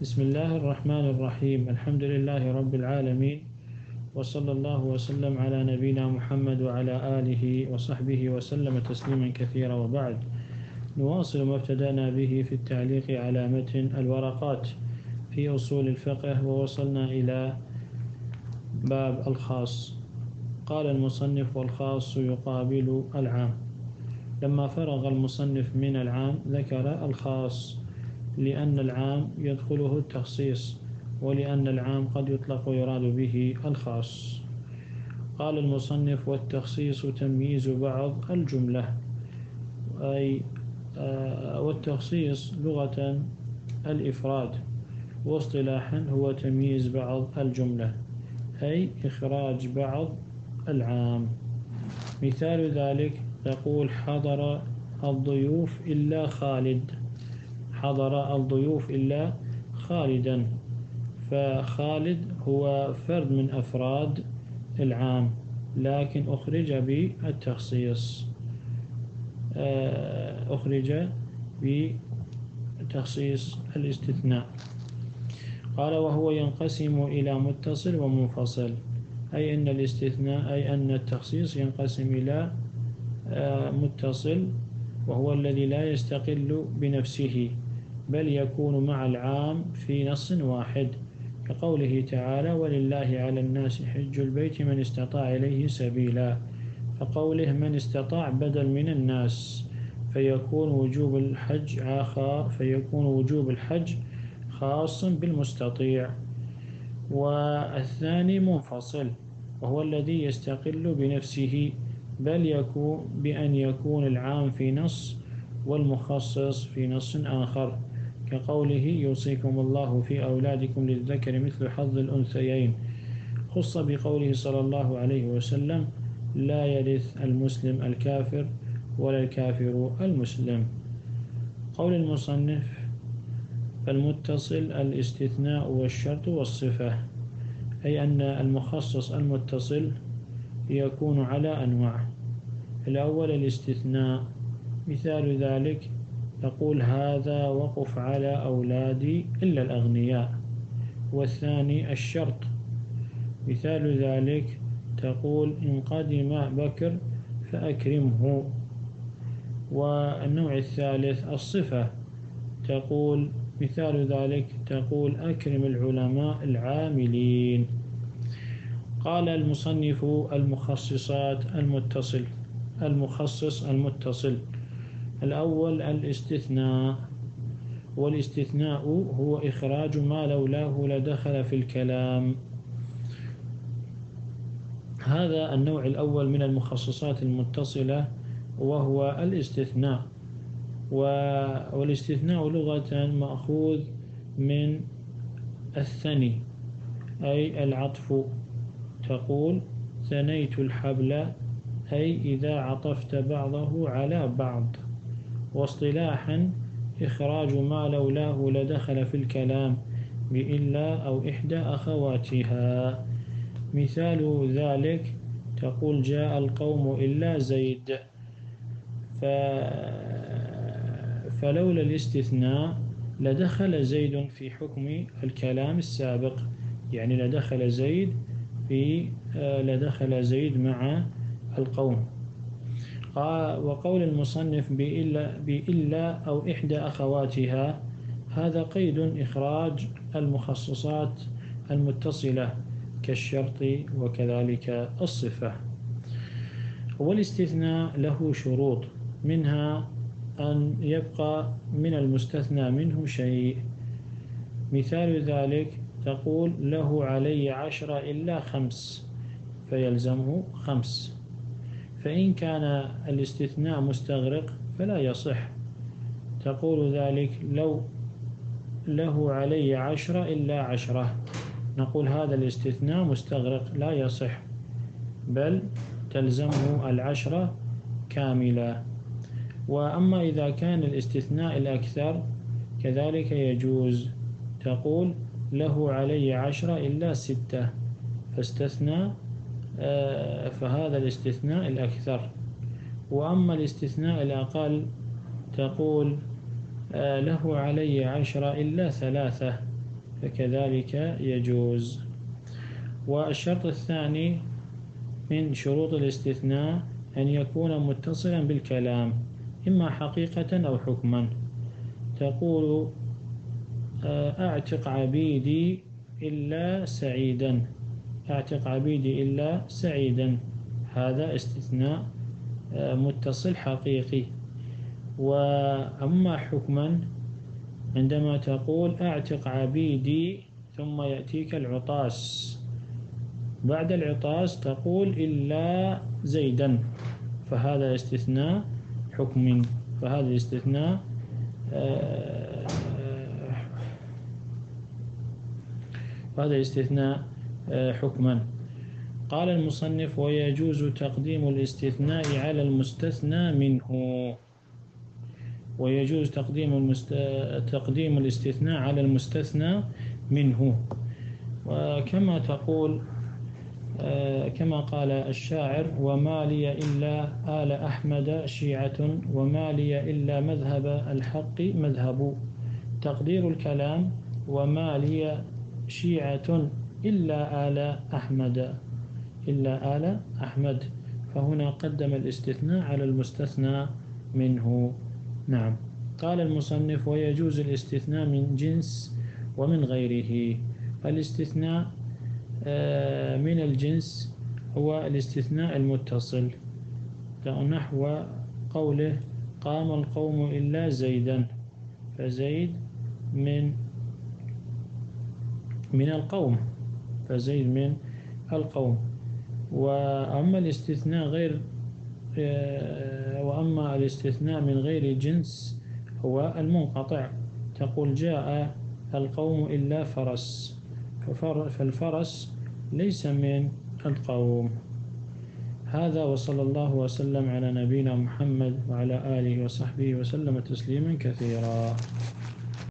بسم الله الرحمن الرحيم الحمد لله رب العالمين وصلى الله وسلم على نبينا محمد وعلى آله وصحبه وسلم تسليما كثيرا وبعد نواصل ما ابتدأنا به في التعليق على متن الورقات في أصول الفقه ووصلنا إلى باب الخاص قال المصنف والخاص يقابل العام لما فرغ المصنف من العام ذكر الخاص لأن العام يدخله التخصيص ولأن العام قد يطلق ويراد به الخاص. قال المصنف والتخصيص تمييز بعض الجملة أي آه، والتخصيص لغة الإفراد واصطلاحا هو تمييز بعض الجملة أي إخراج بعض العام. مثال ذلك تقول حضر الضيوف إلا خالد. حضر الضيوف إلا خالدا. فخالد هو فرد من أفراد العام لكن أخرج بالتخصيص. آه، أخرج بتخصيص الاستثناء. قال وهو ينقسم إلى متصل ومنفصل أي أن الاستثناء أي أن التخصيص ينقسم إلى آه، متصل وهو الذي لا يستقل بنفسه. بل يكون مع العام في نص واحد. كقوله تعالى ولله على الناس حج البيت من استطاع إليه سبيلا فقوله من استطاع بدل من الناس فيكون وجوب الحج آخر فيكون وجوب الحج خاصا بالمستطيع. والثاني منفصل وهو الذي يستقل بنفسه بل يكون بأن يكون العام في نص والمخصص في نص آخر كقوله يوصيكم الله في أولادكم للذكر مثل حظ الأنثيين خص بقوله صلى الله عليه وسلم لا يرث المسلم الكافر ولا الكافر المسلم قول المصنف فالمتصل الاستثناء والشرط والصفة أي أن المخصص المتصل يكون على أنواع. الأول الاستثناء مثال ذلك تقول هذا وقف على أولادي إلا الأغنياء. والثاني الشرط. مثال ذلك تقول إن قدم بكر فأكرمه. والنوع الثالث الصفة تقول مثال ذلك تقول أكرم العلماء العاملين. قال المصنف المخصصات المتصل المخصص المتصل. الأول الاستثناء والاستثناء هو إخراج ما لولاه لدخل في الكلام. هذا النوع الأول من المخصصات المتصلة وهو الاستثناء. والاستثناء لغة مأخوذ من الثني أي العطف. تقول ثنيت الحبل أي إذا عطفت بعضه على بعض. واصطلاحا إخراج ما لولاه لدخل في الكلام بإلا أو إحدى أخواتها. مثال ذلك تقول جاء القوم إلا زيد. ف... فلولا الاستثناء لدخل زيد في حكم الكلام السابق. يعني لدخل زيد في لدخل زيد مع القوم. وقول المصنف بإلا, بإلا أو إحدى أخواتها هذا قيد إخراج المخصصات المتصلة كالشرط وكذلك الصفة. والاستثناء له شروط منها أن يبقى من المستثنى منه شيء. مثال ذلك تقول له علي عشرة إلا خمس فيلزمه خمس. فإن كان الاستثناء مستغرق فلا يصح. تقول ذلك لو له علي عشرة إلا عشرة. نقول هذا الاستثناء مستغرق لا يصح بل تلزمه العشرة كاملة. وأما إذا كان الاستثناء الأكثر كذلك يجوز. تقول له علي عشرة إلا ستة فاستثنى فهذا الاستثناء الأكثر. وأما الاستثناء الأقل تقول آه، له علي عشرة إلا ثلاثة فكذلك يجوز. والشرط الثاني من شروط الاستثناء أن يكون متصلا بالكلام إما حقيقة أو حكما. تقول آه، أعتق عبيدي إلا سعيدا. أعتق عبيدي إلا سعيدا. هذا استثناء آه، متصل حقيقي. وأما حكما عندما تقول أعتق عبيدي ثم يأتيك العطاس. بعد العطاس تقول إلا زيدا. فهذا استثناء حكم. فهذا استثناء آه، هذا استثناء آه، حكما. قال المصنف ويجوز تقديم الاستثناء على المستثنى منه. ويجوز تقديم المست... تقديم الاستثناء على المستثنى منه. وكما تقول آه، كما قال الشاعر وما لي إلا آل أحمد شيعة وما لي إلا مذهب الحق مذهب. تقدير الكلام وما لي شيعة إلا آل أحمد إلا آل أحمد. فهنا قدم الاستثناء على المستثنى منه. نعم. قال المصنف ويجوز الاستثناء من جنس ومن غيره. الاستثناء آه، من الجنس هو الاستثناء المتصل. نحو قوله قام القوم إلا زيدا. فزيد من من القوم. فزيد من القوم. وأما الاستثناء غير آه، وأما الاستثناء من غير جنس هو المنقطع. تقول جاء القوم إلا فرس فالفرس ليس من القوم. هذا وصلى الله وسلم على نبينا محمد وعلى آله وصحبه وسلم تسليما كثيرا.